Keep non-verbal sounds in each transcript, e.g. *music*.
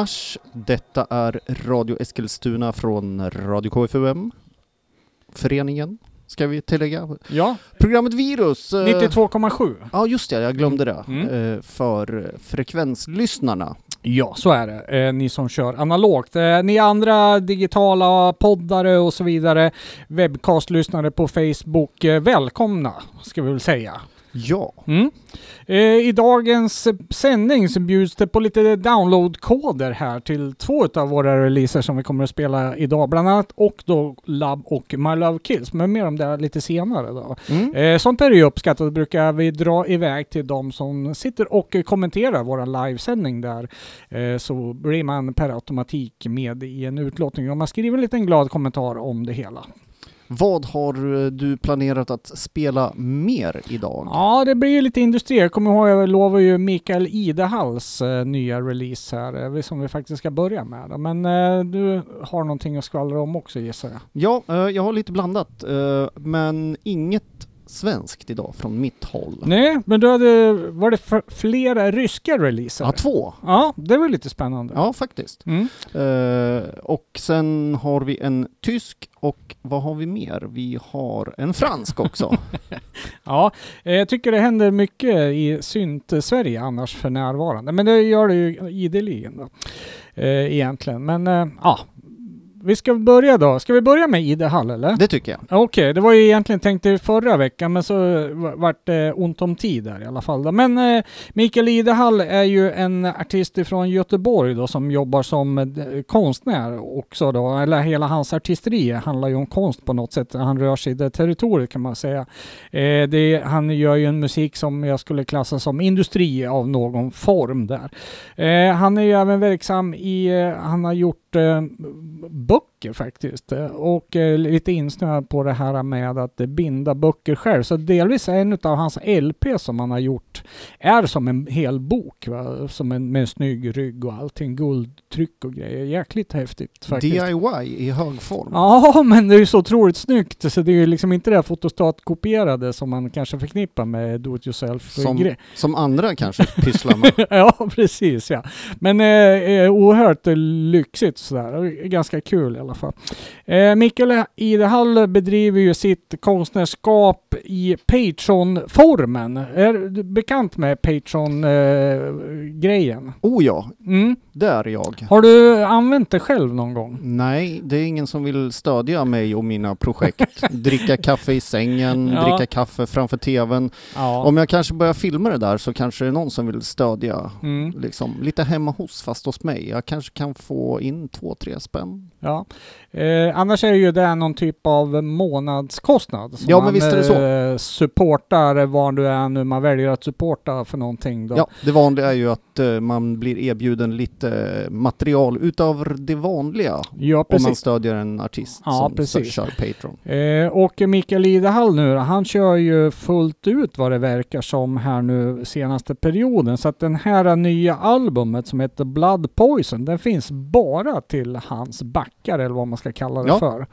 mars. Detta är Radio Eskilstuna från Radio KFUM. Föreningen, ska vi tillägga. Ja, Programmet Virus. eh, 92,7. Ja, just det, jag glömde det. Mm. Eh, För frekvenslyssnarna. Ja, så är det. Eh, ni som kör analogt. Eh, ni andra digitala poddare och så vidare, webbcastlyssnare på Facebook, eh, välkomna ska vi väl säga. Ja, Mm. Eh, I dagens sändning så bjuds det på lite downloadkoder här till två av våra releaser som vi kommer att spela idag, bland annat och då Love och My Love Kills, men mer om det lite senare då. mm. Eh, sånt är ju uppskattat, brukar vi dra iväg till de som sitter och kommenterar vår livesändning där. Eh, så blir man per automatik med i en utlåtning och man skriver en liten glad kommentar om det hela. Vad har du planerat att spela mer idag? Ja, det blir ju lite industri. Jag kommer ihåg, jag lovar ju Mikael Idehalls eh, nya release här, eh, som vi faktiskt ska börja med. Men eh, du har någonting att skvallra om också gissar jag. Ja, eh, jag har lite blandat, eh, men inget svenskt idag från mitt håll. Nej, men du hade, var det flera ryska releaser? Ja, två. Ja, det var lite spännande. Ja, faktiskt. Mm. Eh, och sen har vi en tysk och vad har vi mer? Vi har en fransk också. *laughs* Ja, eh, jag tycker det händer mycket i synt-Sverige annars för närvarande. Men det gör det ju ideligen då. Eh, egentligen. Men eh, ja, vi ska börja då. Ska vi börja med Ide Hall eller? Det tycker jag. Okej, det var ju egentligen tänkt i förra veckan men så vart det ont om tid där i alla fall. Då. Men eh, Mikael Idehall är ju en artist från Göteborg då som jobbar som eh, konstnär också då. Eller hela hans artisteri handlar ju om konst på något sätt. Han rör sig i det territoriet kan man säga. Eh, det, han gör ju en musik som jag skulle klassa som industri av någon form där. Eh, han är ju även verksam i, eh, han har gjort eh, böcker faktiskt eh, och eh, lite insnöad på det här med att binda böcker själv. Så delvis en av hans LP som han har gjort är som en hel bok, va? som en, med en snygg rygg och allting, guldtryck och grejer. Jäkligt häftigt faktiskt. DIY i hög form. Ja, *laughs* men det är ju så otroligt snyggt så det är ju liksom inte det fotostatkopierade som man kanske förknippar med do it yourself Som, som andra kanske pysslar med. *laughs* ja, precis ja. Men eh, eh, oerhört lyxigt sådär. Ganska kul alla fall. Eh, Mikael Idehall bedriver ju sitt konstnärskap i Patreon-formen. Är du bekant med Patreon-grejen? Oh ja, mm. det är jag. Har du använt det själv någon gång? Nej, det är ingen som vill stödja mig och mina projekt. *laughs* Dricka kaffe i sängen, Ja. dricka kaffe framför TVn. Ja. Om jag kanske börjar filma det där så kanske det är någon som vill stödja Mm. liksom lite hemma hos fast hos mig. Jag kanske kan få in två, tre spänn. Ja. Eh, annars är ju det någon typ av månadskostnad. som Ja, men visst är det så. Eh, supportar vad du är nu man väljer att supporta för någonting. Då. Ja, det vanliga är ju att eh, man blir erbjuden lite material utav det vanliga ja om precis. man stödjer en artist Ja, som precis. kör Patreon. Eh, och Mikael Idehall nu han kör ju fullt ut vad det verkar som här nu senaste perioden. Så att den här nya albumet som heter Blood Poison, den finns bara till hans backar eller vad man ska kalla det Ja. för.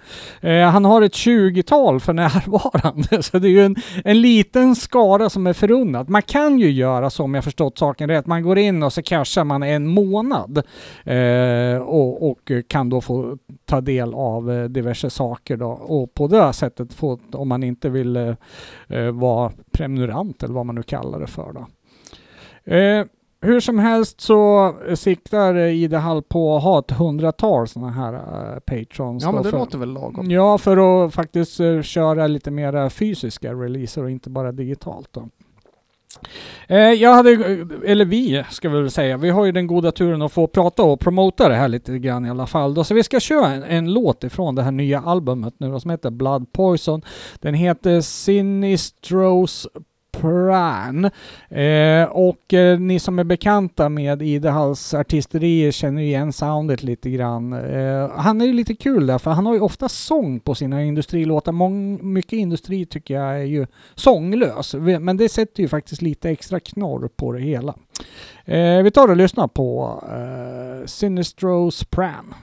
Eh, han har ett 20-tal för närvarande, *laughs* så det är ju en, en liten skara som är förunnat. Man kan ju göra så om jag förstått saken rätt, man går in och så cashar man en månad eh, och, och kan då få ta del av eh, diverse saker då och på det sättet få, om man inte vill eh, eh, vara prenumerant eller vad man nu kallar det för då. Hur som helst så siktar eh, Ida Hall på att ha ett hundratal sådana här eh, patrons. Ja, men det för, låter väl lagom. Ja, för att faktiskt eh, köra lite mera fysiska releaser och inte bara digitalt då. Eh, jag hade, eller vi ska vi väl säga, vi har ju den goda turen att få prata och promota det här lite grann i alla fall. Då. Så vi ska köra en, en låt ifrån det här nya albumet nu då, som heter Blood Poison. Den heter Sinistros Pran. Eh, och eh, ni som är bekanta med Idehalls artisterier känner igen soundet lite grann. Eh, han är ju lite kul där, för han har ju ofta sång på sina industrilåtar. Mång, mycket industri tycker jag är ju sånglös, men det sätter ju faktiskt lite extra knorr på det hela. Eh, vi tar och lyssnar på eh, Sinistros Pran.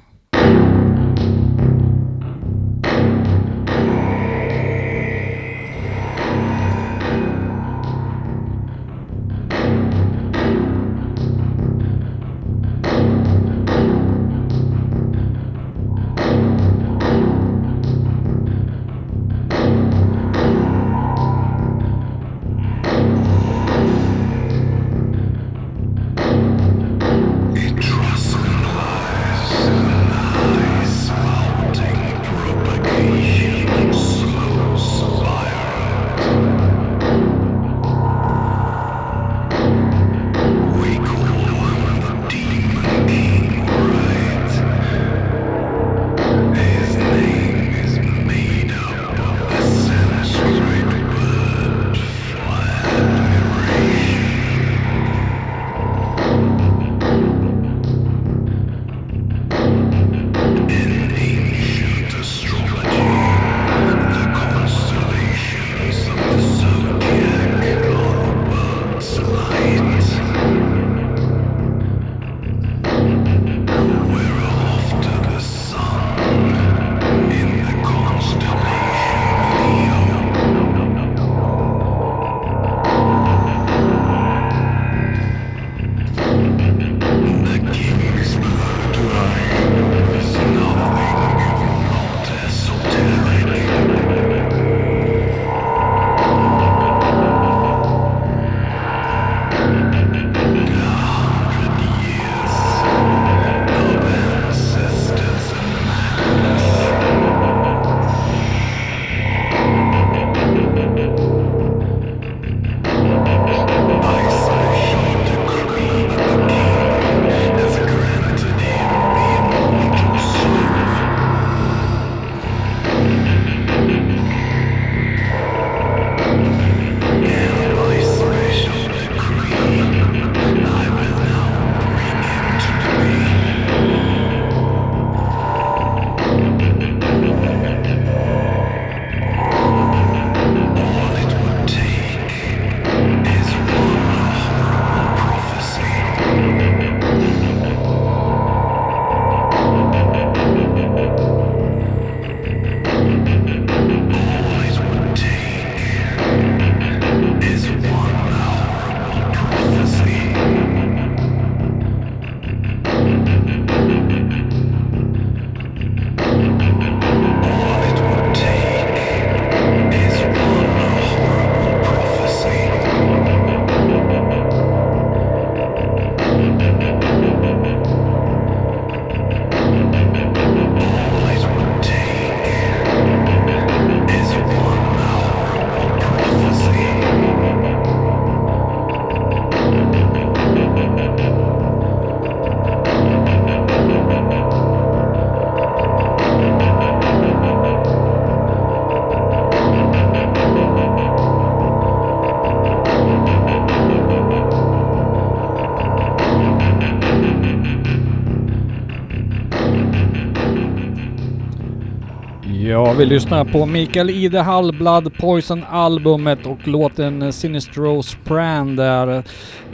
Ja, vi lyssnar på Mikael Idehall, Blood Poison albumet och låten Sinistros Brand där.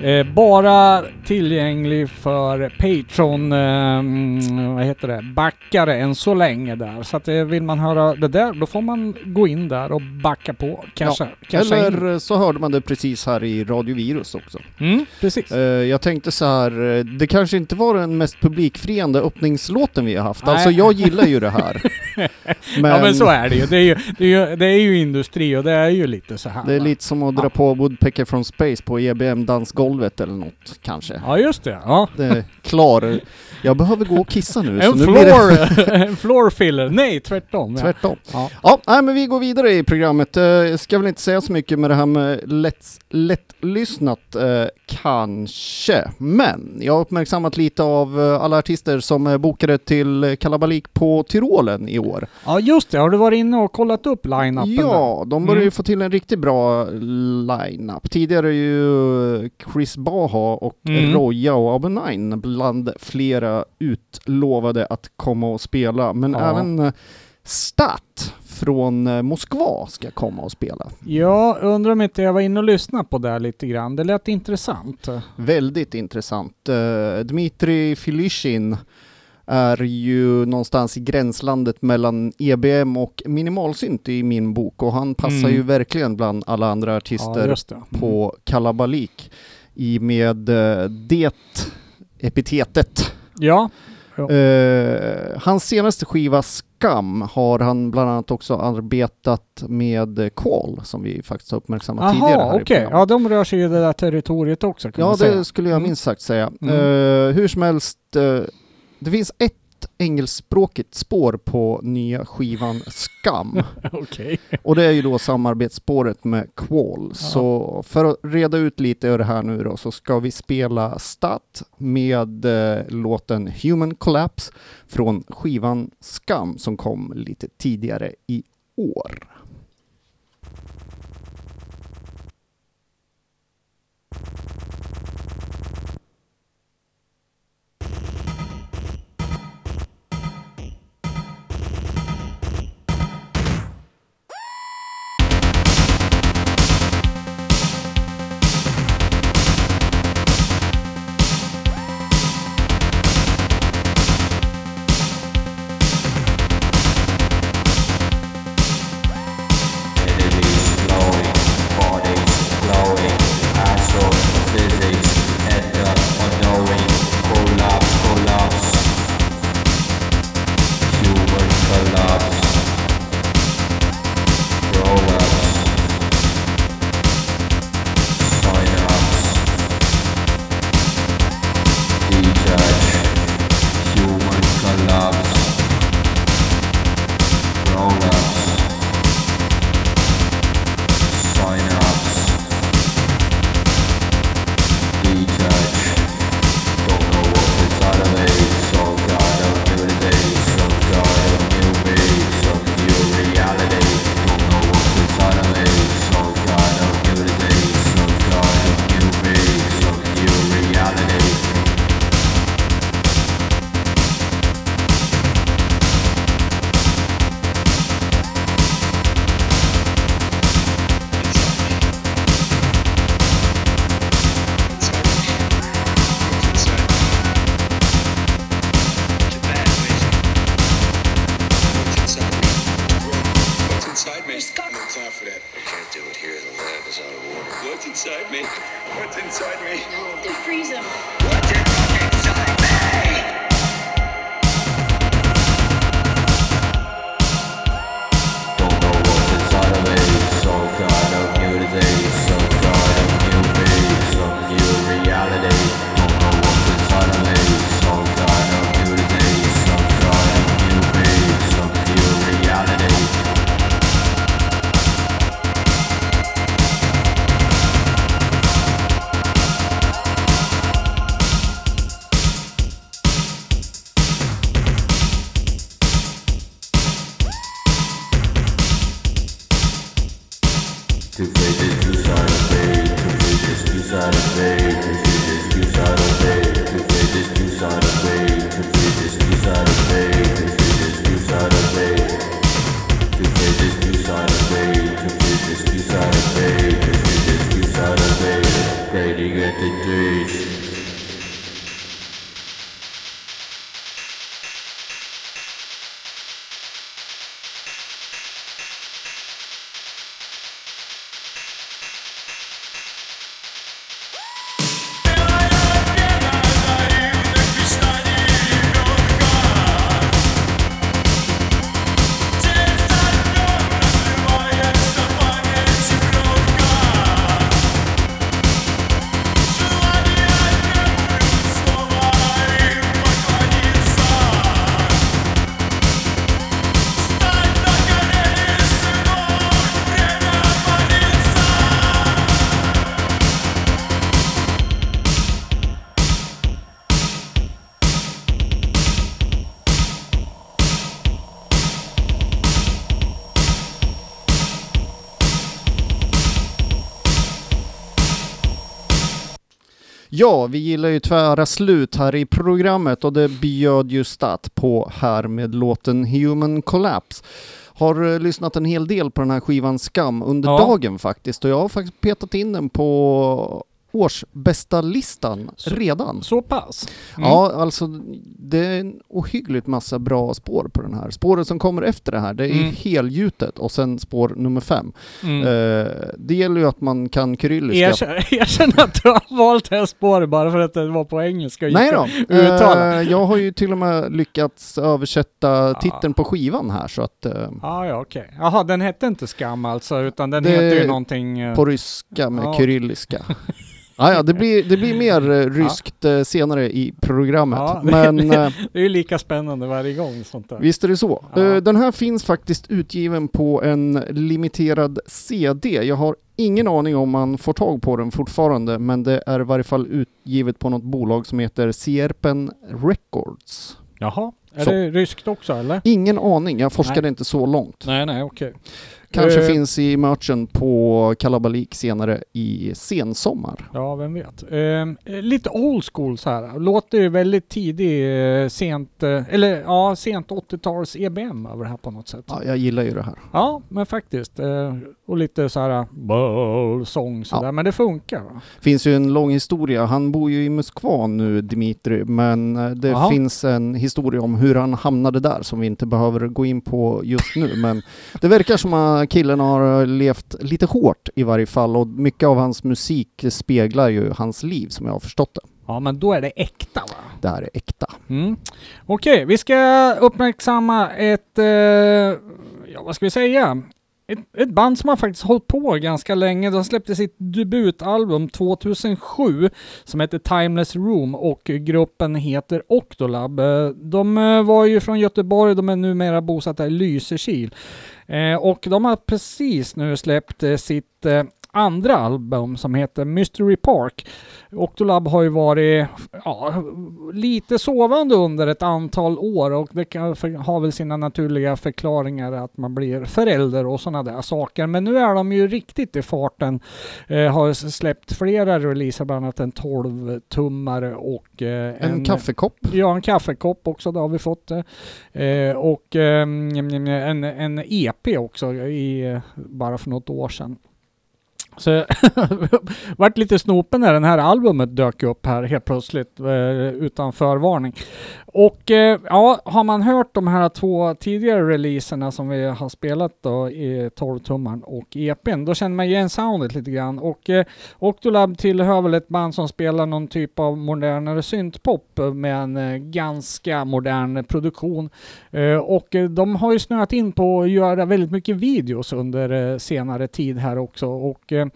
eh, bara tillgänglig för Patreon, eh, vad heter det, backare än så länge där. Så att eh, vill man höra det där, då får man gå in där och backa på. Kanske, in. Eller så hörde man det precis här i Radio Virus också. Mm, precis. Eh, jag tänkte så här, eh, det kanske inte var den mest publikfriande öppningslåten vi har haft. Nej. Alltså jag gillar ju det här. *laughs* men ja men så är det ju. Det är ju, det är ju, det är ju industri och det är ju lite så här. det är va? lite som att dra Ja. på Woodpecker from Space på EBM dansgolvet eller något kanske. Ja just det. Ja. Det är klar. Jag behöver gå och kissa nu. En blir det floor, *laughs* en floor filler. Nej, tvärtom. Tvärtom. Ja. Ja, nej, men vi går vidare i programmet. Eh, Jag ska väl inte säga så mycket med det här med lätt, lättlyssnat eh, kanske. Men jag har uppmärksammat lite av eh, alla artister som är bokade till kalabalik på Tyrolen i år. ja just det, har du varit inne och kollat upp line-upen där? Ja, de börjar ju Mm. få till en riktigt bra line-up. Tidigare är ju Chris Baha och Mm. Roja och Abenine bland flera utlovade att komma och spela. Men Ja. även eh, Stat från eh, Moskva ska komma och spela. Ja, undrar om inte jag var inne och lyssnade på det lite grann. Det lät intressant. Väldigt intressant. Eh, Dmitri Filishin är ju någonstans i gränslandet mellan EBM och minimalsynt i min bok och han passar Mm. ju verkligen bland alla andra artister Ja. Mm. på kalabalik i med eh, det epitetet. Ja, Eh, hans senaste skiva Skam har han bland annat också arbetat med Qual som vi faktiskt har uppmärksammat tidigare Jaha, okej. programmet. Ja, de rör sig i det där territoriet också kan Ja, man säga. det skulle jag Mm. minst sagt säga. Mm. Eh, hur som helst, eh, det finns ett engelskspråkigt spår på nya skivan Skam. *laughs* Okej. och det är ju då samarbetsspåret med Qual. Så för att reda ut lite ur det här nu då så ska vi spela Stat med eh, låten Human Collapse från skivan Skam som kom lite tidigare i år. you got to do. Ja, vi gillar ju tvära slut här i programmet och det bjöd ju Stat på här med låten Human Collapse. Har eh, lyssnat en hel del på den här skivan Skam under Ja. dagen faktiskt och jag har faktiskt petat in den på årsbästa listan Så- redan. Så pass? Mm. Ja, alltså det är en ohyggligt massa bra spår på den här. Spåret som kommer efter det här, det är Mm. helgjutet och sen spår nummer fem. Mm. Eh, det gäller ju att man kan kyrilliska. Erkänn, erkänn *laughs* att du har valt det här spåret bara för att det var på engelska. Nej då. uttala. Eh, jag har ju till och med lyckats översätta titeln på skivan här så att eh, Ah, ja, okej. Jaha, den hette inte Skam alltså, utan den Det- heter ju någonting... eh, på ryska med Ja. kyrilliska. *laughs* Ah, ja, det blir, det blir mer eh, ryskt eh, senare i programmet. Ja, Men eh, Det är ju lika spännande varje gång sånt där. visst är det så. Ja. Den här finns faktiskt utgiven på en limiterad CD. Jag har ingen aning om man får tag på den fortfarande, men det är i varje fall utgivet på något bolag som heter Sierpen Records. Jaha, är Så. det ryskt också eller? Ingen aning, jag forskade Nej. inte så långt. Nej, nej, okej. Kanske Eh, finns i merchen på Kalabalik senare i sensommar. Ja, vem vet. Eh, lite old school så här. Låter ju väldigt tidig, eh, sent, eh, eller ja, sent 80-tals EBM över det här på något sätt. Ja, jag gillar ju det här. Ja, men faktiskt. Eh, och lite så här sång sådär. Ja. Men det funkar va? Finns ju en lång historia. Han bor ju i Moskva nu, Dimitri, men eh, det Jaha. finns en historia om hur han hamnade där som vi inte behöver gå in på just nu. Men det verkar som att killen har levt lite hårt i varje fall och mycket av hans musik speglar ju hans liv som jag har förstått det. Ja, men då är det äkta va? Det här är äkta. Mm. Okej, vi ska uppmärksamma ett, eh, ja vad ska vi säga? Ett, ett band som har faktiskt hållit på ganska länge. De släppte sitt debutalbum 2007 som heter Timeless Room och gruppen heter Octolab. Eh, de eh, var ju från Göteborg, de är numera bosatta i Lysekil. Eh, och de har precis nu släppt sitt andra album som heter Mystery Park. Octolab har ju varit ja, lite sovande under ett antal år och det kan, för, har väl sina naturliga förklaringar att man blir förälder och sådana där saker. Men nu är de ju riktigt i farten. Eh, har släppt flera releaser, bland annat en 12-tummare och eh, En, kaffekopp. Ja, en kaffekopp också, det har vi fått. Eh, och eh, en, en EP också, i, eh, bara för något år sedan. Så jag *laughs* vart lite snopen när den här albumet dök upp här helt plötsligt eh, utan förvarning. Och eh, ja, har man hört de här två tidigare releaserna som vi har spelat då i 12-tummaren och EPn, då känner man igen soundet lite grann. Och eh, Octolab tillhör väl ett band som spelar någon typ av modernare syntpop eh, med en eh, ganska modern produktion. Eh, och eh, de har ju snöat in på att göra väldigt mycket videos under eh, senare tid här också. Och eh,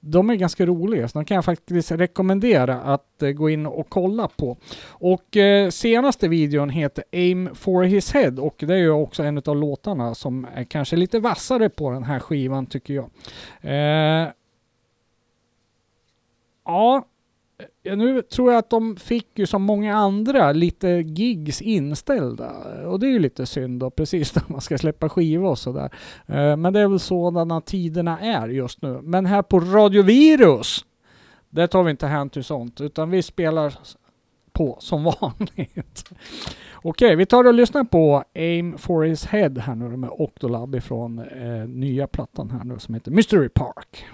de är ganska roliga, så de kan jag faktiskt rekommendera att eh, gå in och kolla på. Och eh, senaste videon heter Aim for his head och det är ju också en av låtarna som är kanske lite vassare på den här skivan tycker jag. Eh, ja, eh, nu tror jag att de fick ju som många andra lite gigs inställda och det är ju lite synd då precis *laughs* när man ska släppa skiva och sådär. Eh, Men det är väl sådana tiderna är just nu. Men här på Radio Virus, där tar vi inte hänsyn till sånt utan vi spelar på som vanligt. Okej, vi tar och lyssnar på Aim for his head här nu med Octolab ifrån eh, nya plattan här nu som heter Mystery Park.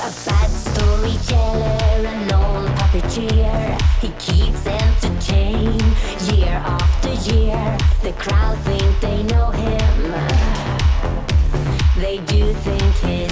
A bad storyteller, an old puppeteer. He year after year. The crowd think they know him. They do think he's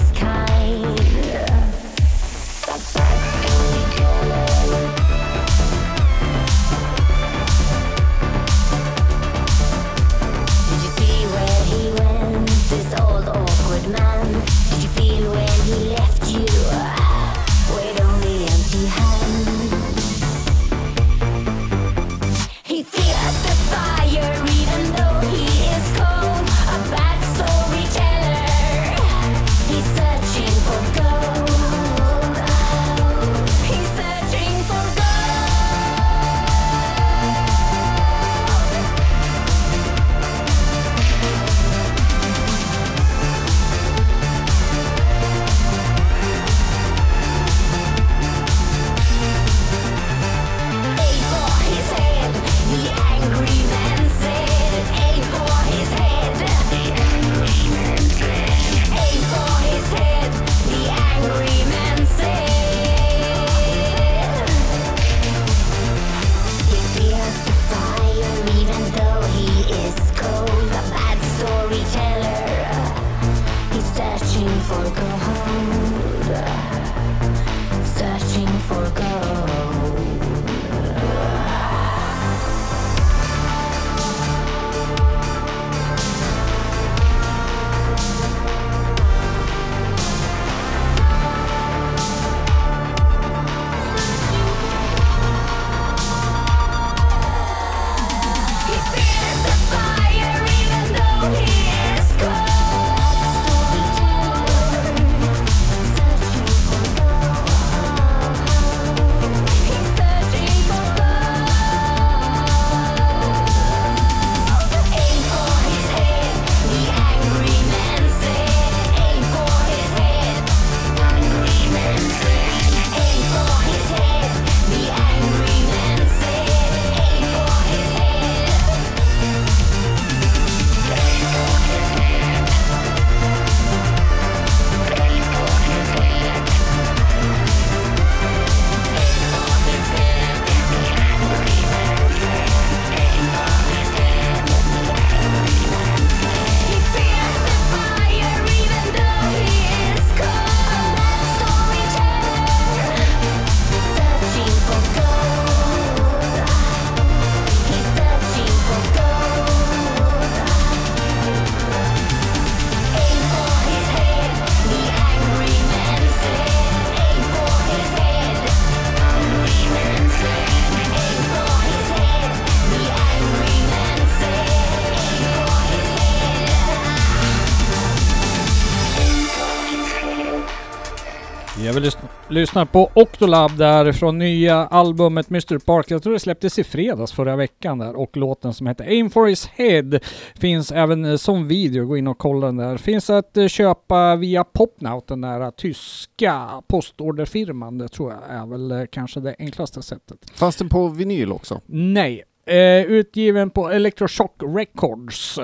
Jag vill lyssna, lyssna på Octolab där från nya albumet Mr Park. Jag tror det släpptes i fredags förra veckan där och låten som heter Aim for his head finns även eh, som video. Gå in och kolla den där. Finns att eh, köpa via Popnout, den där tyska postorderfirman. Det tror jag är väl eh, kanske det enklaste sättet. Fanns den på vinyl också? Nej, eh, utgiven på Electroshock Records.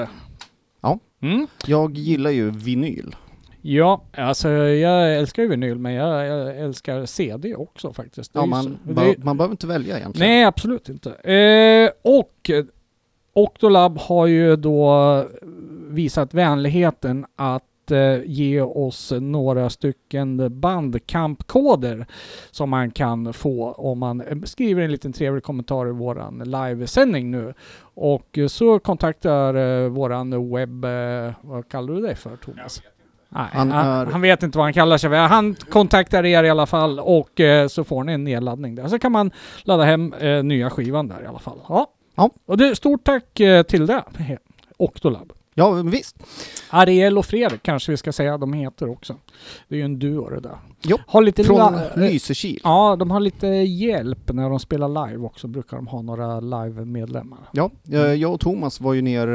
Ja. Mm. Jag gillar ju vinyl. Ja, alltså jag älskar ju vinyl men jag, jag älskar CD också faktiskt. Det Ja, man, så- ba, det- man behöver inte välja egentligen. Nej, absolut inte. Eh, och Octolab har ju då visat vänligheten att eh, ge oss några stycken bandkampkoder som man kan få om man eh, skriver en liten trevlig kommentar i våran livesändning nu. Och eh, så kontaktar eh, våran webb... Eh, vad kallar du dig för Thomas? Nej, Han han, är- han vet inte vad han kallar sig. Han kontaktar er i alla fall och eh, så får ni en nedladdning där. Så kan man ladda hem eh, nya skivan där i alla fall. Ja. Ja. Och det, stort tack eh, till det. Octolab. Ja, visst. Ariel och Fredrik kanske vi ska säga de heter också. Det är ju en duo det där. Jo, Har lite Från eh, Lysekil. Ja, de har lite hjälp när de spelar live också. Brukar de ha några live-medlemmar. Ja, eh, jag och Thomas var ju ner,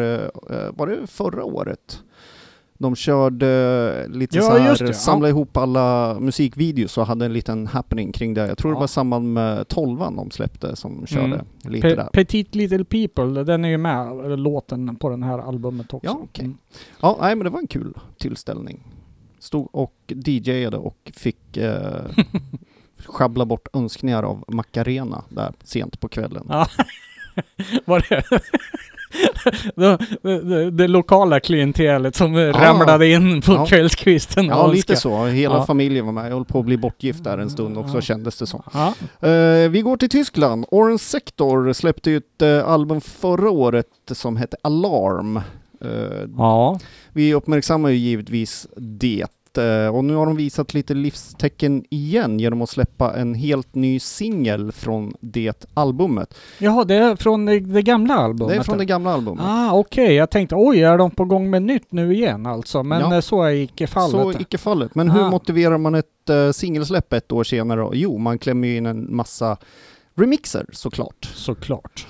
eh, var det förra året? De körde eh, lite Ja, så här, det, ja. samla ihop alla musikvideos och hade en liten happening kring det. Jag tror det Ja. var i samband med tolvan de släppte som körde Mm. lite Pe- där. Petit Little People, den är ju med, låten på den här albumet också. Ja, okej. Mm. Ja, nej men det var en kul tillställning. Stod och DJade och fick eh, *laughs* sjabbla bort önskningar av Macarena där sent på kvällen. Ja. *laughs* Var det *laughs* det, det, det lokala klientelet som ramlade in på Ja. kvällskvisten? Ja, lite så. Hela Ja. familjen var med. Jag höll på att bli bortgift där en stund också Ja. kändes det som. Ja. Eh, vi går till Tyskland. Orange Sector släppte ju ett eh, album förra året som hette Alarm. Eh, ja. vi uppmärksammar ju givetvis det. Eh, och nu har de visat lite livstecken igen genom att släppa en helt ny singel från det albumet. Jaha, det är från det, det gamla albumet? Det är från det gamla albumet. Ah, okej. Jag tänkte oj, är de på gång med nytt nu igen alltså? Men Ja. eh, så är icke fallet. Så icke fallet. Men hur Ah. motiverar man ett uh, singelsläpp ett år senare? Jo, man klämmer ju in en massa remixer såklart. Såklart.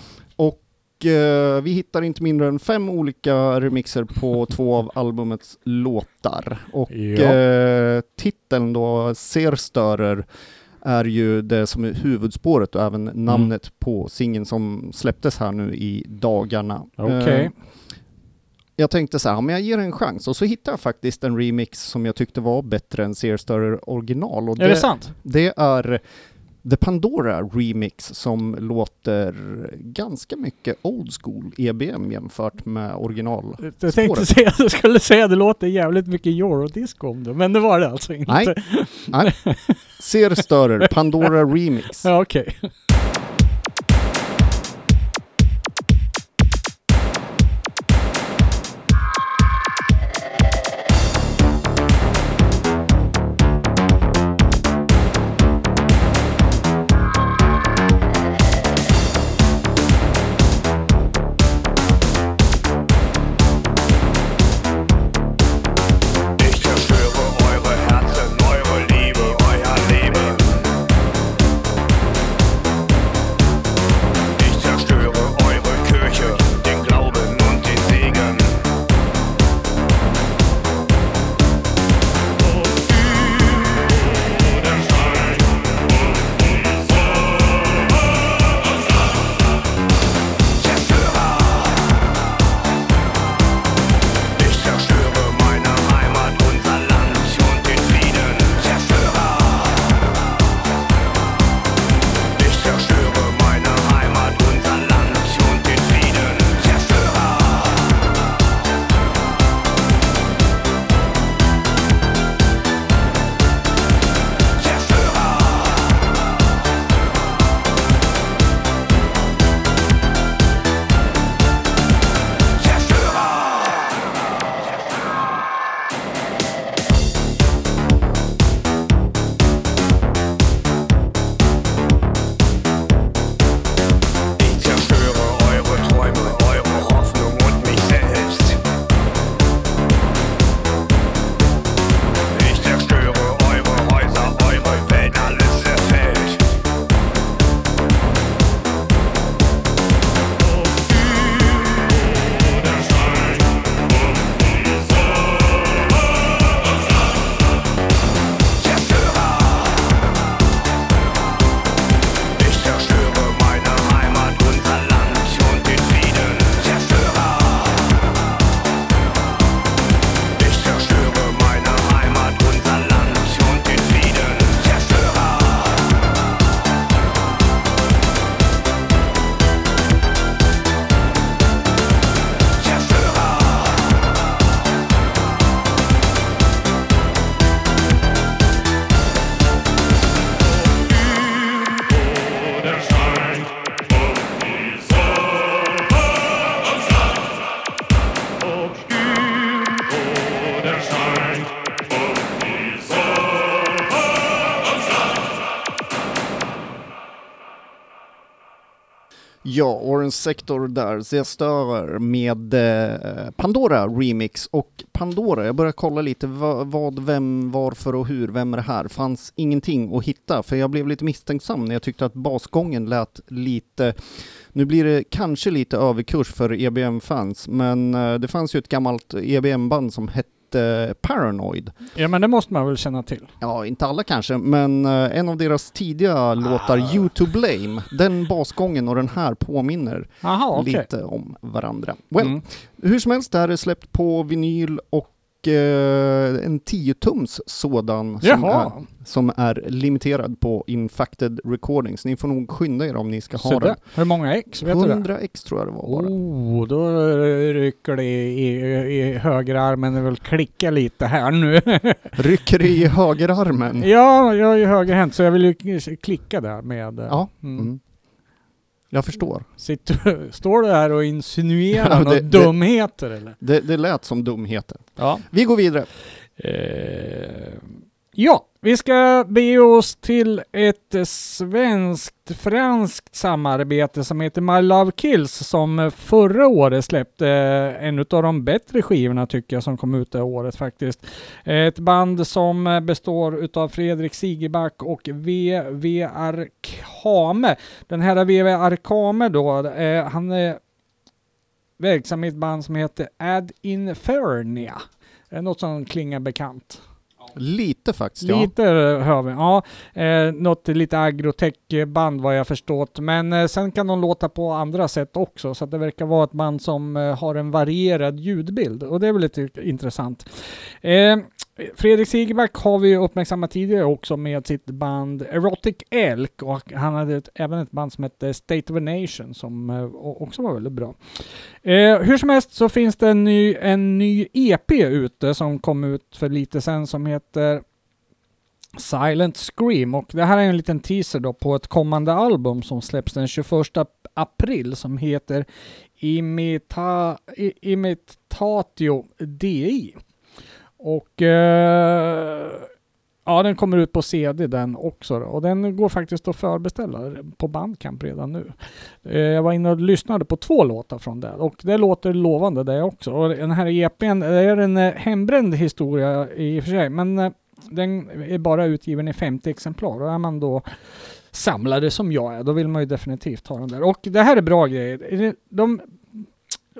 Eh, vi hittar inte mindre än fem olika remixer på *laughs* två av albumets låtar. Och Ja. eh, titeln då, Ser störer, är ju det som är huvudspåret och även Mm. namnet på singeln som släpptes här nu i dagarna. Okej. Eh, jag tänkte så här, men jag ger en chans och så hittade jag faktiskt en remix som jag tyckte var bättre än Ser Störer original. Och Är det sant? det är The Pandora Remix som låter ganska mycket old school EBM jämfört med original. Jag tänkte säga, *laughs* jag skulle säga det låter jävligt mycket eurodisco om det, men det var det alltså inte. Nej. Nej. *laughs* Ser Störer, Pandora Remix. Ja, okej. Ich Ja, Orange Sector där, Zestörer med eh, Pandora Remix och Pandora, jag börjar kolla lite vad, vad, vem, varför och hur, vem är det här? Fanns ingenting att hitta, för jag blev lite misstänksam när jag tyckte att basgången lät lite nu blir det kanske lite överkurs för EBM-fans, men eh, det fanns ju ett gammalt EBM-band som hette Paranoid. Ja men det måste man väl känna till. Ja, inte alla kanske, men eh, en av deras tidiga låtar, You to Blame, den basgången och den här påminner Jaha, okej. lite om varandra. Well, Mm. hur som helst, det här är släppt på vinyl och eh, en 10-tums sådan som är, som är limiterad på Infacted Recordings. Ni får nog skynda er om ni ska så ha den. Hur många ex? Vet du det? 100 ex tror jag det var. Oh, då rycker det i, i, i högerarmen. Det vill klicka lite här nu. *laughs* Rycker i högerarmen. ja, jag är ju högerhänt så jag vill ju klicka där med... eh, Ja. Mm. Mm. Jag förstår. Sitter, står du här och insinuerar *laughs* Ja, några dumheter eller? Det, det lät som dumheter. Ja. Vi går vidare. Eh, ja, vi ska bege oss till ett svenskt-franskt samarbete som heter My Love Kills som förra året släppte eh, en av de bättre skivorna tycker jag som kom ut det året faktiskt. Ett band som består utav Fredrik Sigerback och V.V. Arkame. Den här V.V. Arkame då, eh, han är verksam i ett band som heter Ad Infernia. Är det något som klingar bekant? Lite faktiskt, ja. Lite hör vi. Ja, eh, något lite agrotech-band vad jag förstått. Men eh, sen kan de låta på andra sätt också. Så att det verkar vara ett band som eh, har en varierad ljudbild. Och det är väl lite intressant. Eh, Fredrik Sigerback har vi uppmärksammat tidigare också med sitt band Erotic Elk. Och han hade ett, även ett band som hette State of a Nation som eh, också var väldigt bra. Eh, hur som helst så finns det en ny, en ny EP ute som kom ut för lite sen som heter Silent Scream och det här är en liten teaser då på ett kommande album som släpps den 21 april som heter Imita, Imitatio DI. Och eh, ja, den kommer ut på CD den också då. och den går faktiskt att förbeställa på Bandcamp redan nu. Eh, Jag var inne och lyssnade på två låtar från det och det låter lovande det också. Och den här EPn det är en eh, hembränd historia i och för sig, men eh, den är bara utgiven i 50 exemplar och är man då samlare som jag är, då vill man ju definitivt ha den där. Och det här är bra grejer. De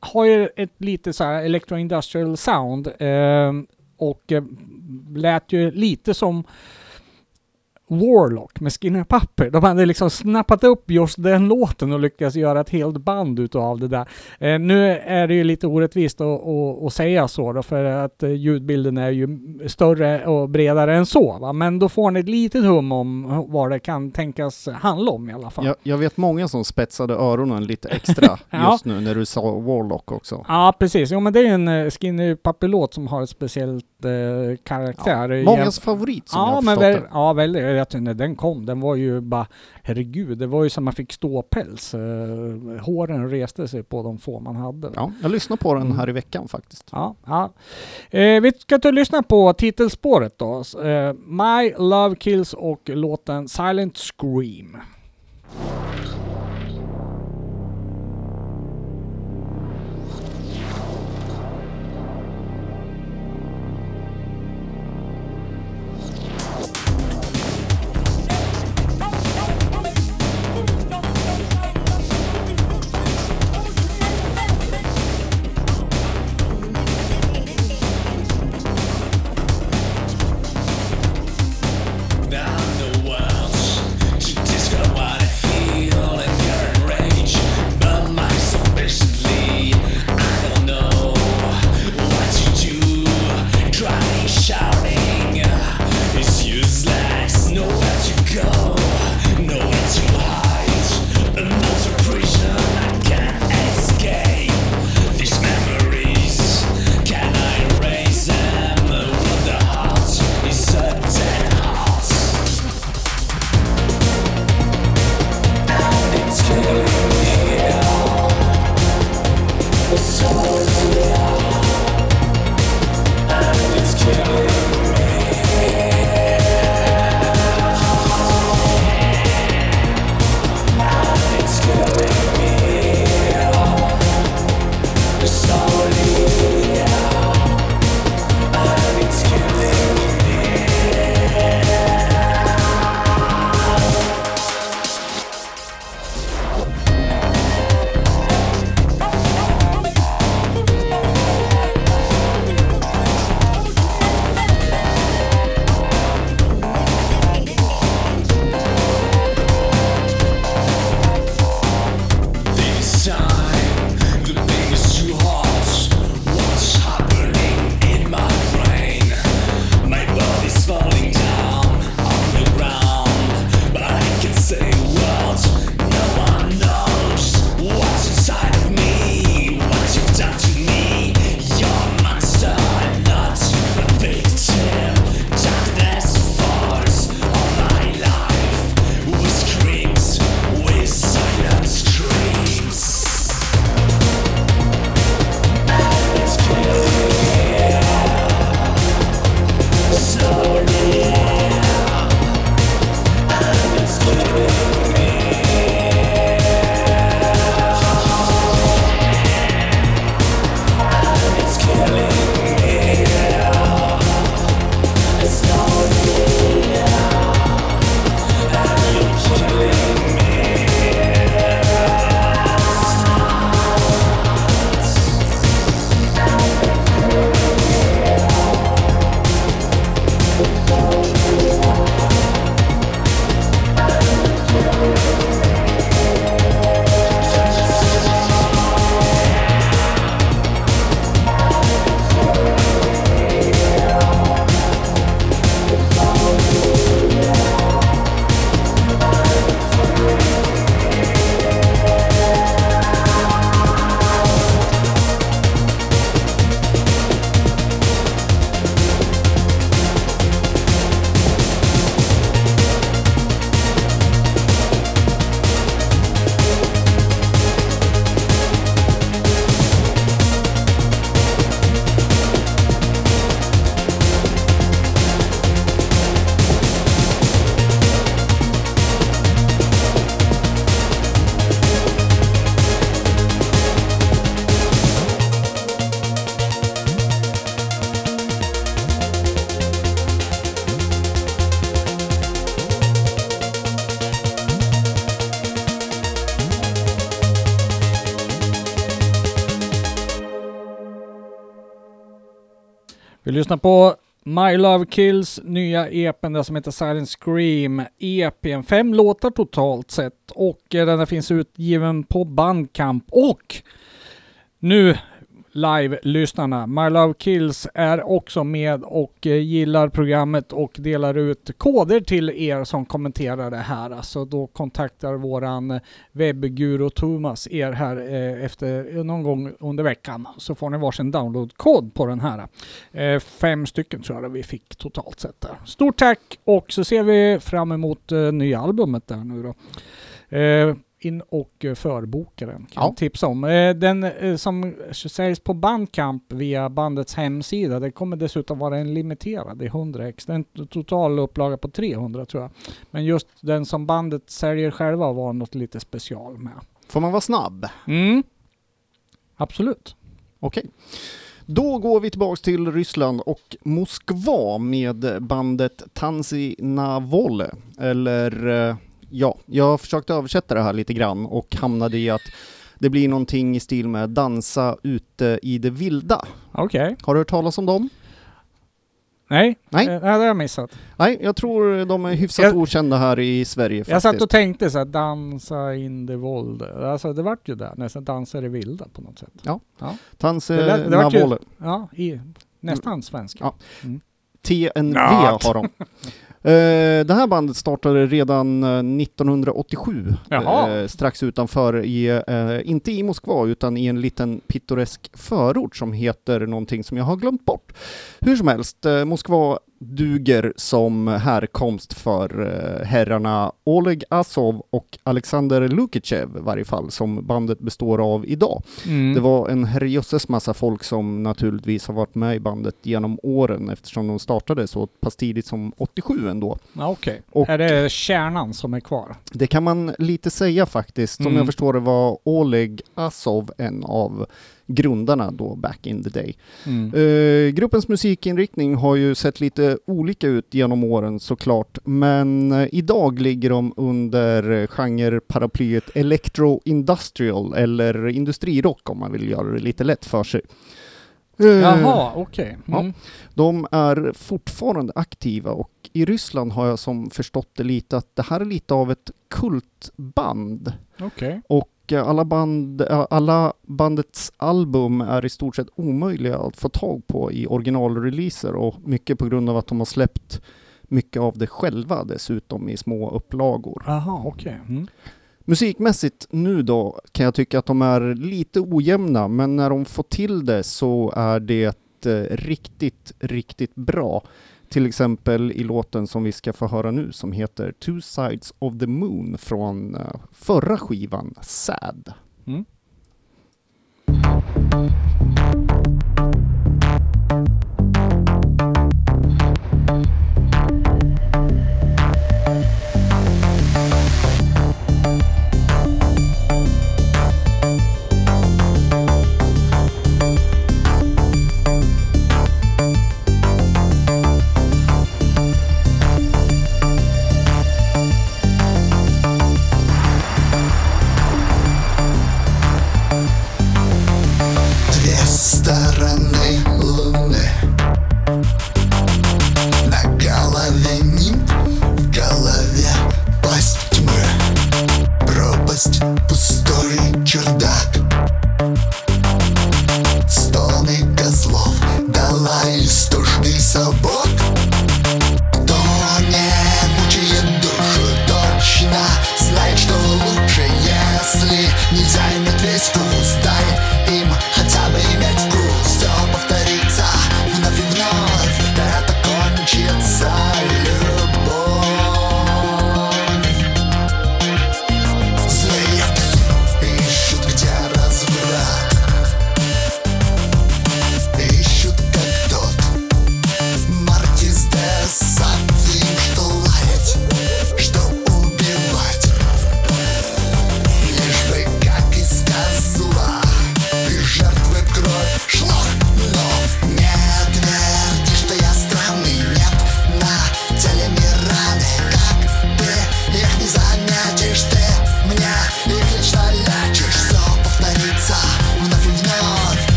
har ju ett lite så här electro-industrial sound eh, och eh, lät ju lite som Warlock med Skinner Puppy. De hade liksom snappat upp just den låten och lyckats göra ett helt band utav det där. Eh, nu är det ju lite orättvist att, säga så då, för att eh, ljudbilden är ju större och bredare än så. Va? Men då får ni ett litet hum om vad det kan tänkas handla om i alla fall. Jag, jag vet många som spetsade öronen lite extra *laughs* Ja. just nu när du sa Warlock också. Ja, precis. Jo, men det är en uh, Skinny Puppy-låt som har ett speciellt eh, karaktär. Ja, Eh, mångas favorit som jag Ja, har men väl, ja, väldigt. Jag tyckte när den kom, den var ju bara, herregud, det var ju som man fick ståpäls. Uh, håren reste sig på de få man hade. Ja, jag lyssnade på den Mm. här i veckan faktiskt. Ja, ja. Eh, vi ska ta och lyssna på titelspåret då. Eh, My Love Kills och låten Silent Scream. Lyssnar på My Love Kills nya EPen där som heter Silent Scream. EPn, fem låtar totalt sett och eh, den finns utgiven på Bandcamp och nu live-lyssnarna. My Love Kills är också med och eh, gillar programmet och delar ut koder till er som kommenterar det här. Alltså då kontaktar våran eh, webbguru Thomas er här eh, efter eh, någon gång under veckan så får ni varsin downloadkod på den här. Eh, fem stycken tror jag vi fick totalt sett där. Stort tack och så ser vi fram emot eh, nya albumet där nu då. Eh, in och eh, förboka den. Kan Ja. tipsa om. Eh, Den eh, som säljs på Bandcamp via bandets hemsida, det kommer dessutom vara en limiterad i 100 ex. Det är en total upplaga på 300 tror jag. Men just den som bandet säljer själva var något lite special med. Får man vara snabb? Mm. Absolut. Okej. Då går vi tillbaks till Ryssland och Moskva med bandet Tansi Navole. Eller ja, jag försökte översätta det här lite grann och hamnade i att det blir någonting i stil med dansa ute i det vilda. Okej. Har du hört talas om dem? Nej, Nej. Eh, det har jag missat. Nej, jag tror de är hyfsat Jag- okända här i Sverige Jag faktiskt. satt och tänkte så här, dansa in det våld. Alltså det vart ju där, nästan dansa i det vilda på något sätt. Det lät- det vart ju- Navole. Ja, i, nästan svenska. Ja. Mm. TNV Nat. har de. *laughs* Eh, det här bandet startade redan eh, 1987, Jaha. eh, strax utanför, i, eh, inte i Moskva, utan i en liten pittoresk förort som heter någonting som jag har glömt bort. Hur som helst, eh, Moskva duger som härkomst för eh, herrarna Oleg Asov och Alexander Lukichev i varje fall, som bandet består av idag. Mm. Det var en herrejösses massa folk som naturligtvis har varit med i bandet genom åren eftersom de startade så pass tidigt som 87 ändå. Ja, Okej. Och- Är det kärnan som är kvar? Det kan man lite säga faktiskt. Som Mm. jag förstår det var Oleg Asov en av grundarna då back in the day. Mm. Eh, gruppens musikinriktning har ju sett lite olika ut genom åren såklart, men eh, idag ligger de under genreparaplyet electro industrial eller industrirock om man vill göra det lite lätt för sig. Eh, Jaha, okej. ja. Mm. De är fortfarande aktiva och i Ryssland har jag som förstått det lite att det här är lite av ett kultband. Okej. Och alla, band, eh, alla bandets album är i stort sett omöjliga att få tag på i originalreleaser och mycket på grund av att de har släppt mycket av det själva dessutom i små upplagor. Jaha, okej. Mm. Musikmässigt nu då kan jag tycka att de är lite ojämna men när de får till det så är det eh, riktigt, riktigt bra. Till exempel i låten som vi ska få höra nu som heter Two Sides of the Moon från eh, förra skivan Sad. Mm.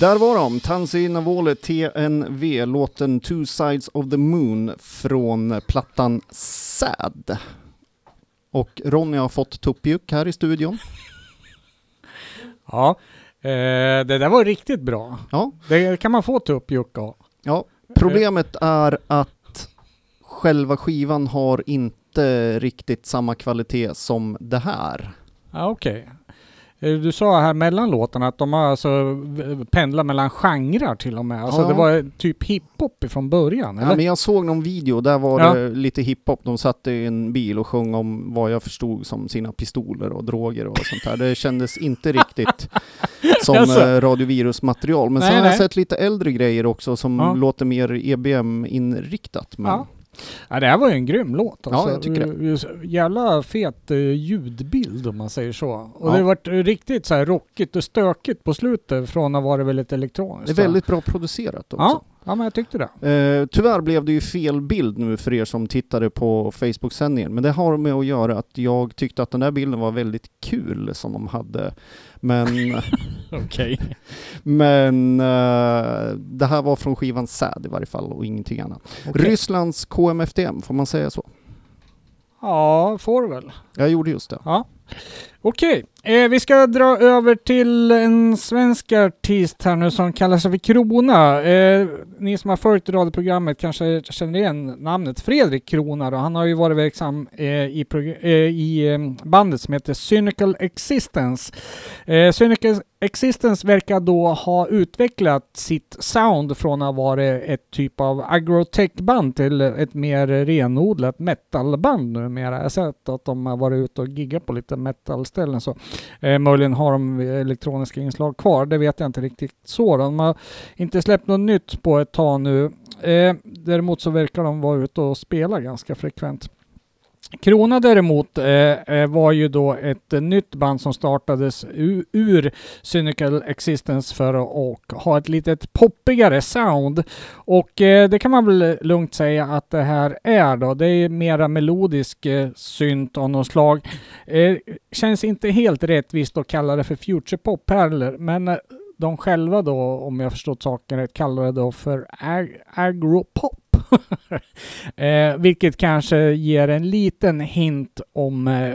Där var de, Tansi Navole TNV, låten Two Sides of the Moon från plattan Sad. Och Ronny har fått tuppjuck här i studion. Ja, eh, det där var riktigt bra. Ja, Det kan man få tuppjuck av. ja. Problemet är att själva skivan har inte riktigt samma kvalitet som det här. Ja, okej. Eh, Du sa här mellan låtarna att de har alltså v- pendlat mellan genrer till och med. Alltså Ja. det var typ hiphop från början, eller? Ja, men jag såg någon video, där var Ja. det lite hiphop. De satt i en bil och sjöng om vad jag förstod som sina pistoler och droger och sånt där. Det kändes inte *laughs* riktigt som eh, radiovirusmaterial. Men Nej, sen har jag nej. sett lite äldre grejer också som Ja. låter mer EBM-inriktat. Men Ja. Ja, det här var ju en grym låt. Alltså. Ja, jag tycker det. det. Jävla fet eh, ljudbild om man säger så. Och Ja. det har varit riktigt så här rockigt och stökigt på slutet från att vara väldigt elektroniskt. det är väldigt bra producerat också. Ja, ja, men jag tyckte det. Eh, tyvärr blev det ju fel bild nu för er som tittade på Facebook-sändningen, men det har med att göra att jag tyckte att den där bilden var väldigt kul som de hade. Men, *laughs* Okej. men eh, det här var från skivan Sad i varje fall och ingenting annat. Rysslands KMFDM, får man säga så? Ja, får du väl. Jag gjorde just det. Ja. Okej, eh, vi ska dra över till en svensk artist här nu som kallar sig för Krona. Eh, ni som har följt radioprogrammet kanske känner igen namnet Fredrik Krona och han har ju varit verksam eh, i, eh, i eh, bandet som heter Cynical Existence. Eh, Cynical Existence verkar då ha utvecklat sitt sound från att vara ett typ av agrotech-band till ett mer renodlat metalband numera. Jag har sett att de har varit ute och giggat på lite metalställen så. Eh, möjligen har de eh, elektroniska inslag kvar, det vet jag inte riktigt så. De har inte släppt något nytt på ett tag nu. Eh, däremot så verkar de vara ute och spela ganska frekvent. Krona däremot eh, eh, var ju då ett eh, nytt band som startades ur, ur Cynical Existence för att och ha ett litet poppigare sound. Och eh, det kan man väl lugnt säga att det här är då. Det är mera melodisk eh, synt av något slag. Eh, känns inte helt rättvist att kalla det för Future Pop heller, men eh, de själva då, om jag förstått saken rätt, kallar det då för ag- agropop. *laughs* eh, vilket kanske ger en liten hint om eh,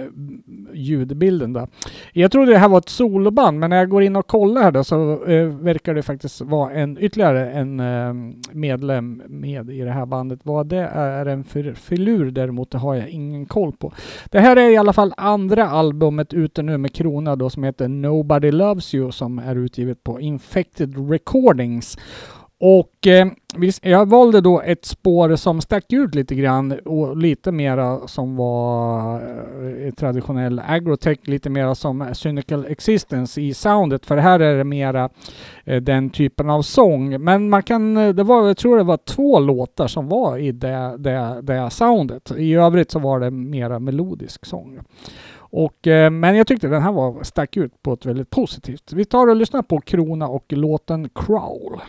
ljudbilden Då. Jag trodde det här var ett soloband, men när jag går in och kollar här då så eh, verkar det faktiskt vara en ytterligare en eh, medlem med i det här bandet. Vad det är en för filur däremot, det har jag ingen koll på. Det här är i alla fall andra albumet ute nu med Krona då som heter Nobody Loves You som är utgivet på Infected Recordings. Och eh, jag valde då ett spår som stack ut lite grann och lite mera som var eh, traditionell agrotech, lite mera som cynical existence i soundet. För här är det mera eh, den typen av sång. Men man kan, eh, det var, jag tror det var två låtar som var i det, det, det soundet. I övrigt så var det mera melodisk sång. Och, eh, men jag tyckte den här var, stack ut på ett väldigt positivt. Vi tar och lyssnar på Krona och låten Crawl.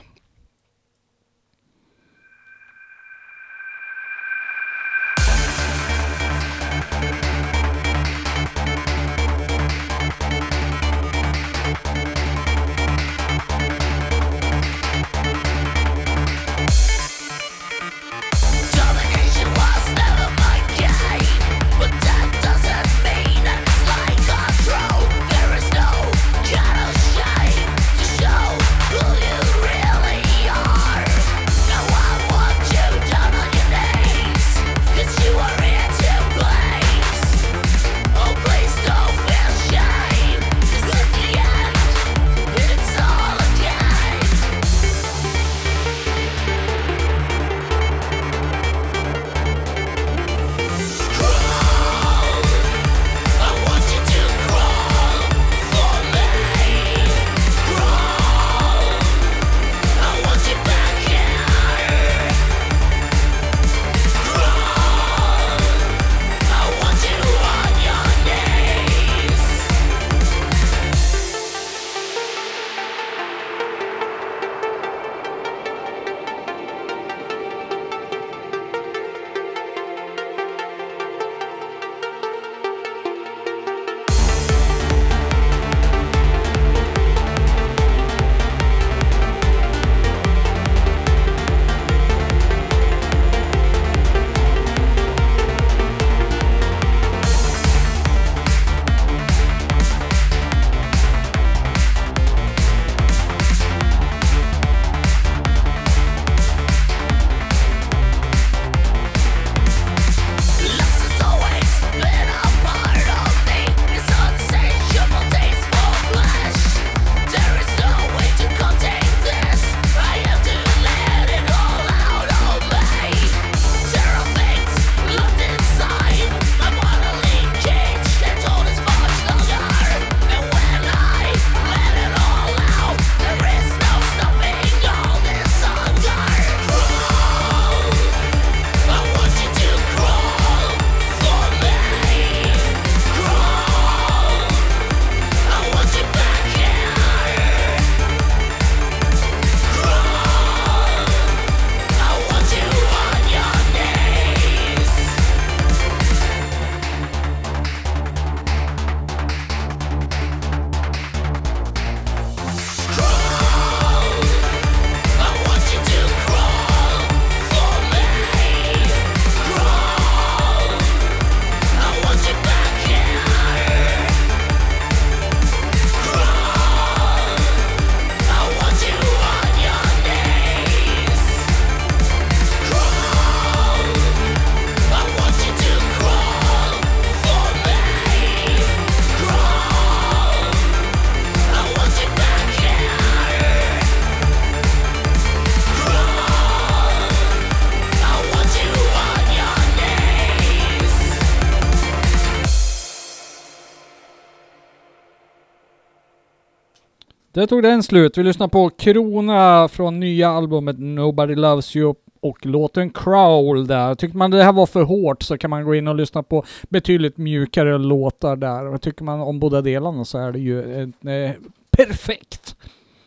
Där tog den slut. Vi lyssnar på Krona från nya albumet Nobody Loves You och låten Crowl där. Tycker man det här var för hårt så kan man gå in och lyssna på betydligt mjukare låtar där. Och tycker man om båda delarna så är det ju eh, eh perfekt.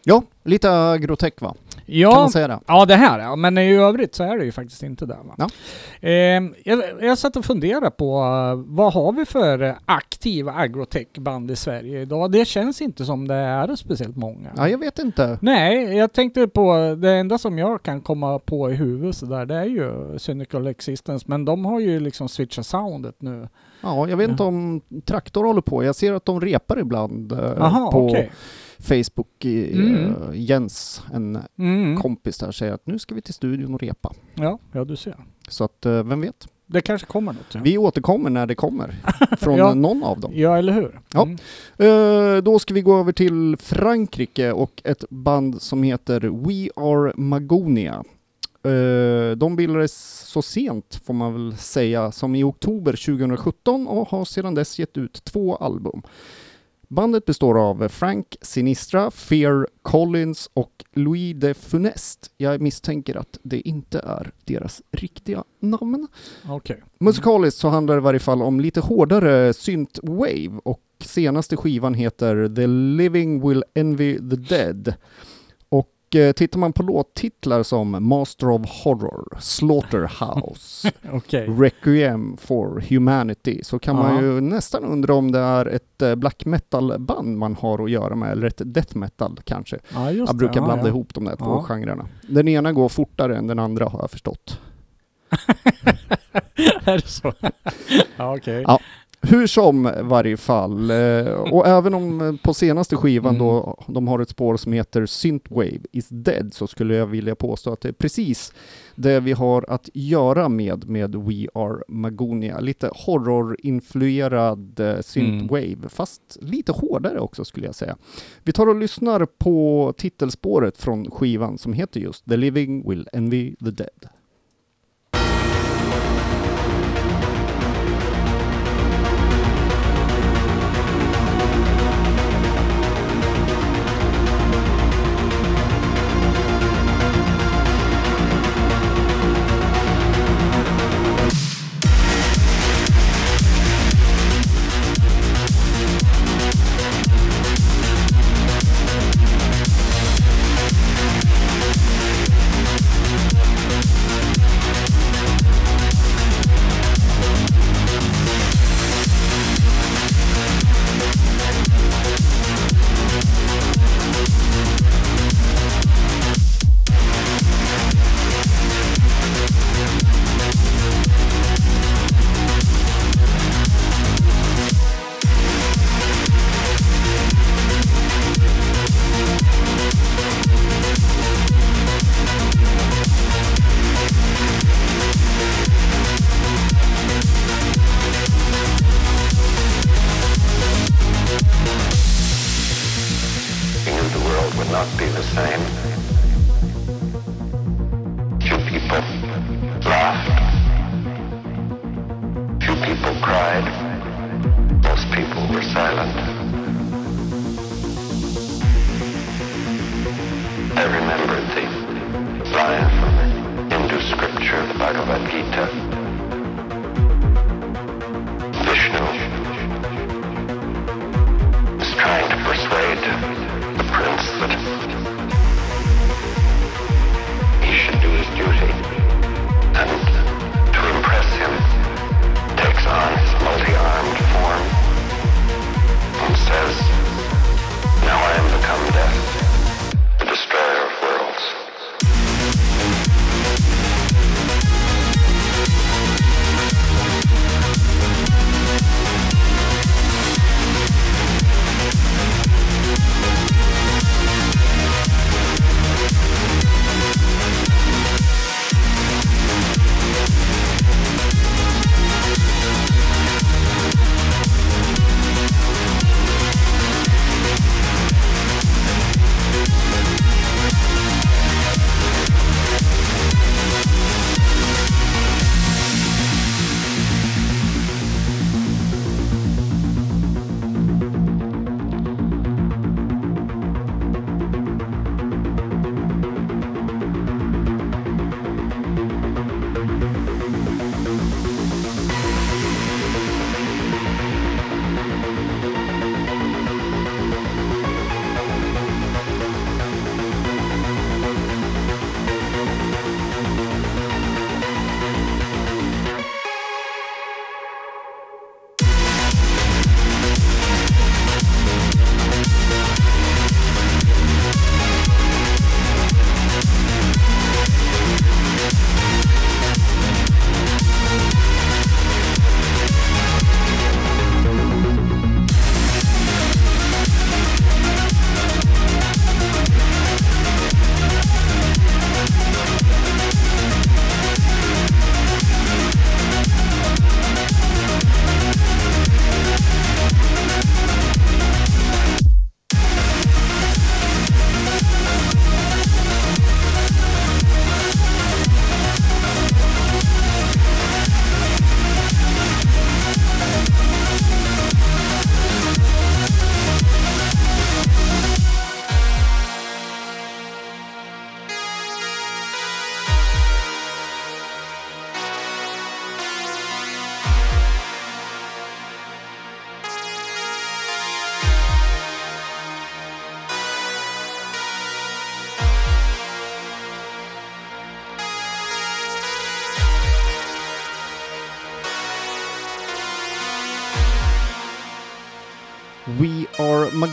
Ja, lite agrotech va? Kan Ja, man säga det? ja det här ja. Men i övrigt så är det ju faktiskt inte det. Va? Ja. Eh, jag, jag satt och funderade på uh, vad har vi för eh, aktiva agrotech-band i Sverige idag? Det känns inte som det är speciellt många. Ja, jag vet inte. Nej, jag tänkte på det enda som jag kan komma på i huvudet så där, det är ju Cynical Existence, men de har ju liksom switchat soundet nu. Ja, jag vet inte om Traktor håller på. Jag ser att de repar ibland eh, Aha, på okej. Facebook. i- Mm. eh, Jens, en Mm. kompis där, säger att nu ska vi till studion och repa. Ja, ja, du ser. Så att, eh, vem vet? Det kanske kommer något. Ja, Vi återkommer när det kommer. *laughs* Från Ja. någon av dem. ja eller hur? Ja. Mm. Eh, då ska vi gå över till Frankrike och ett band som heter We Are Magonia. Eh, de bildades så sent, får man väl säga, som i oktober 2017 och har sedan dess gett ut två album. Bandet består av Frank Sinistra, Fear Collins och Louis de Funest. Jag misstänker att det inte är deras riktiga namn. Okej. Musikaliskt så handlar det i varje fall om lite hårdare synth-wave och senaste skivan heter The Living Will Envy the Dead. Och eh, tittar man på låttitlar som Master of Horror, Slaughterhouse, *laughs* Okej. Requiem for Humanity så kan man ju nästan undra om det är ett eh, black metal-band man har att göra med, eller ett death metal kanske. Just Jag brukar blanda ihop de där två Ja. genrerna. Den ena går fortare än den andra har jag förstått. *laughs* är det så? *laughs* ja, okej. Ja. Hur som varje fall, eh, *laughs* och även om eh, på senaste skivan Mm. då de har ett spår som heter Synthwave is dead så skulle jag vilja påstå att det är precis det vi har att göra med med We Are Magonia. Lite horrorinfluerad eh, synthwave, fast lite hårdare också skulle jag säga. Vi tar och lyssnar på titelspåret från skivan som heter just The Living Will Envy the Dead.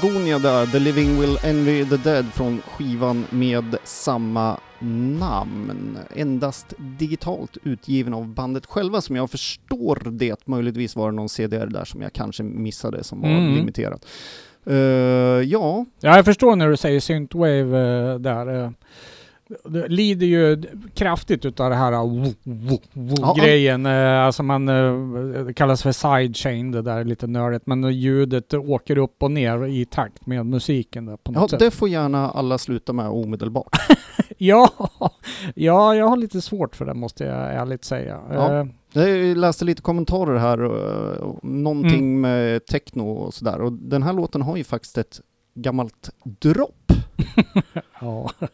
Magonia där, The Living Will Envy the Dead från skivan med samma namn. Endast digitalt utgiven av bandet själva som jag förstår det. Möjligtvis var det någon CDR där som jag kanske missade som var Mm. limiterad. Eh, ja, Ja, jag förstår när du säger synthwave eh, där. eh. Lider ju kraftigt utav det här uh, Ja. grejen. eh, Alltså man, eh, det kallas för sidechain det där är lite nördigt. Men ljudet åker upp och ner i takt med musiken där på något ja, sätt. det får gärna alla sluta med omedelbart. *laughs* Ja, ja, jag har lite svårt för det måste jag ärligt säga. Ja. Jag läste lite kommentarer här, någonting Mm. med techno och sådär. Och den här låten har ju faktiskt ett gammalt dropp. *laughs* ja. *laughs*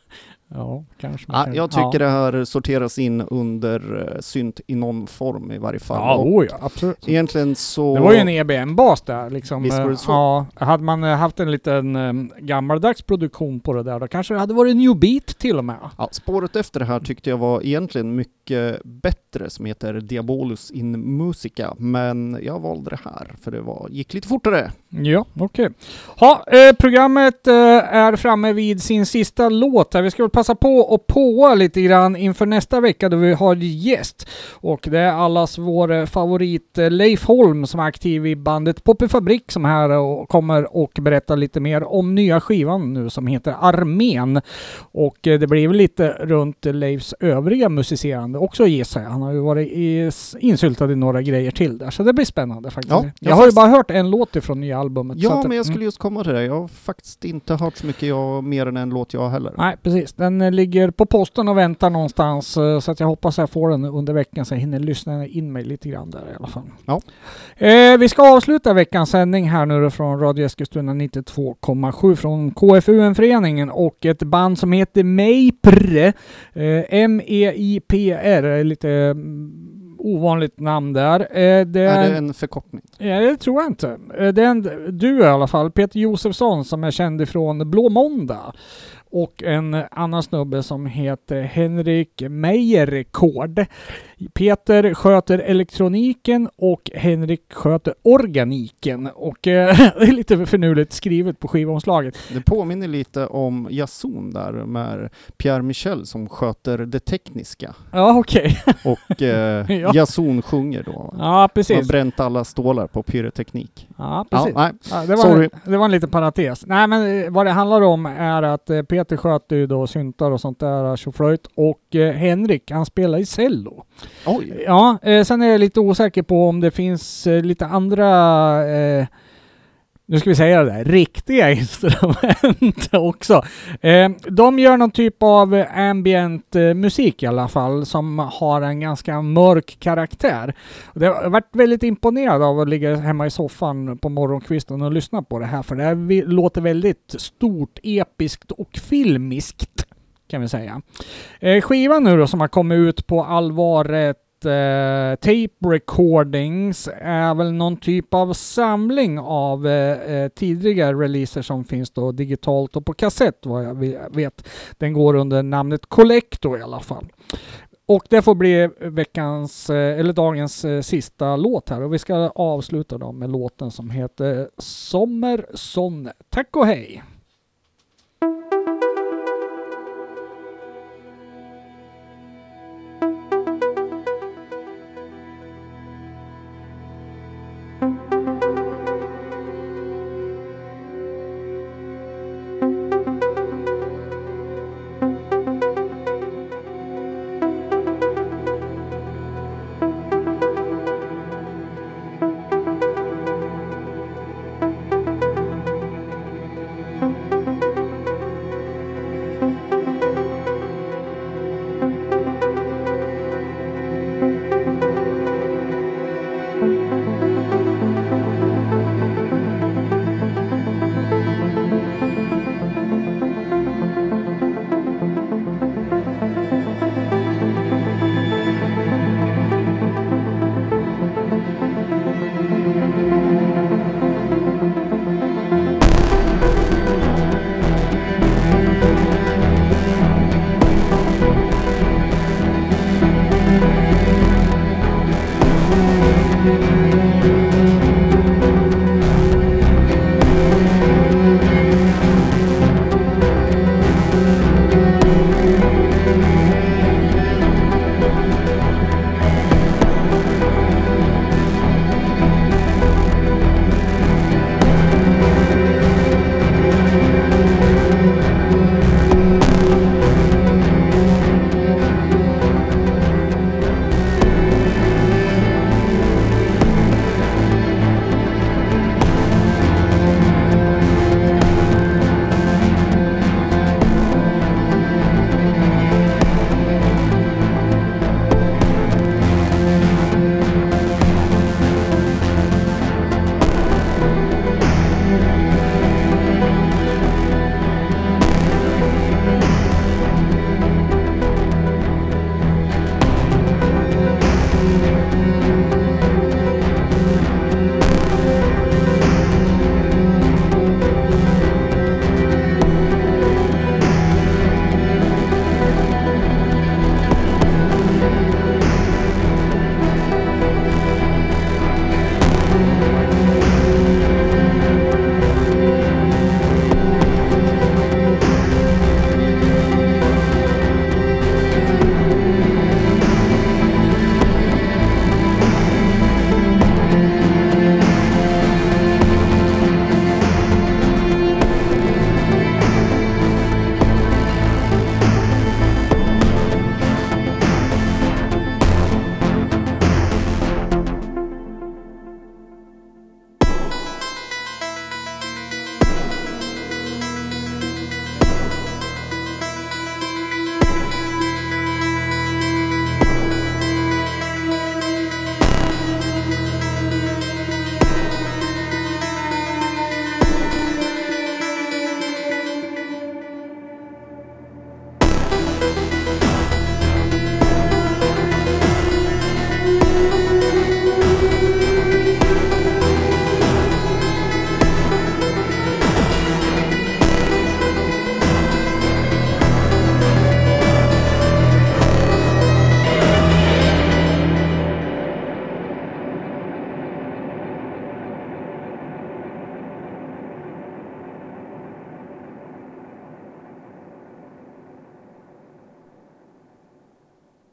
ja, kanske man Ja, kan- jag tycker ja. det här sorteras in under eh, synt i någon form i varje fall. Ja, oh ja, absolut. Egentligen så... Det var ju en EBM-bas där liksom. Visst var det Eh, så? Ja, hade man eh, haft en liten um, gammaldags produktion på det där då kanske det hade varit New Beat till och med. Ja, spåret efter det här tyckte jag var egentligen mycket bättre som heter Diabolus in Musica, men jag valde det här för det var, gick lite fortare. Ja, okej. Ha, eh, programmet eh, är framme vid sin sista låt här. Vi ska väl passa på och påa lite grann inför nästa vecka då vi har gäst. Och det är allas vår eh, favorit eh, Leif Holm som är aktiv i bandet Poppy Fabrik som här och kommer och berättar lite mer om nya skivan nu som heter Armén. Och eh, det blir väl lite runt Leifs övriga musicerande också gissar jag. Han har ju varit i, insyltad i några grejer till där så det blir spännande faktiskt. Ja, jag jag har ju fast- bara hört en låt ifrån nya albumet. Ja, men jag mm. skulle just komma till det. Jag har faktiskt inte hört så mycket jag, mer än en låt jag heller. Nej, precis. Den eh, ligger på posten och väntar någonstans eh, så att jag hoppas jag får den under veckan så jag hinner lyssna in mig lite grann där i alla fall. Ja. Eh, vi ska avsluta veckans sändning här nu från Radio Eskilstuna 92,7 från KFUM-föreningen och ett band som heter Meipr. Eh, M-E-I-P-R, är lite mm, ovanligt namn där. Eh, det Är det en förkortning? Ja, det tror jag inte. Eh, Det är en du i alla fall, Peter Josefsson som är känd ifrån Blå Måndag. Och en annan snubbe som heter Henrik Meijerkord. Peter sköter elektroniken och Henrik sköter organiken. Och eh, *laughs* det är lite finurligt skrivet på skivomslaget. Det påminner lite om Jason där med Pierre Michel som sköter det tekniska Ja, okej. *laughs* och eh, Ja. Jason sjunger då. Ja, Man har precis. bränt alla stålar på pyroteknik. Ja, Ja, precis. nej. Ja, det, var, Sorry. det var en liten parentes. Nej men eh, vad det handlar om är att eh, Peter sköter ju då syntar och sånt där, tjoflöjt. Och eh, Henrik, han spelar i cello. Oj! Ja, eh, sen är jag lite osäker på om det finns eh, lite andra eh, nu ska vi säga det där, riktiga *laughs* instrument också. Eh, de gör någon typ av ambient eh, musik i alla fall som har en ganska mörk karaktär. Jag Det har varit väldigt imponerad av att ligga hemma i soffan på morgonkvisten och lyssna på det här för det här låter väldigt stort, episkt och filmiskt kan vi säga. Eh, skivan nu då som har kommit ut på allvaret eh, Tape Recordings är väl någon typ av samling av eh, eh, tidigare releaser som finns då digitalt och på kassett vad jag vet. Den går under namnet Collector i alla fall. Och det får bli veckans, eh, eller dagens eh, sista låt här och vi ska avsluta då med låten som heter Sommersonne. Tack och hej!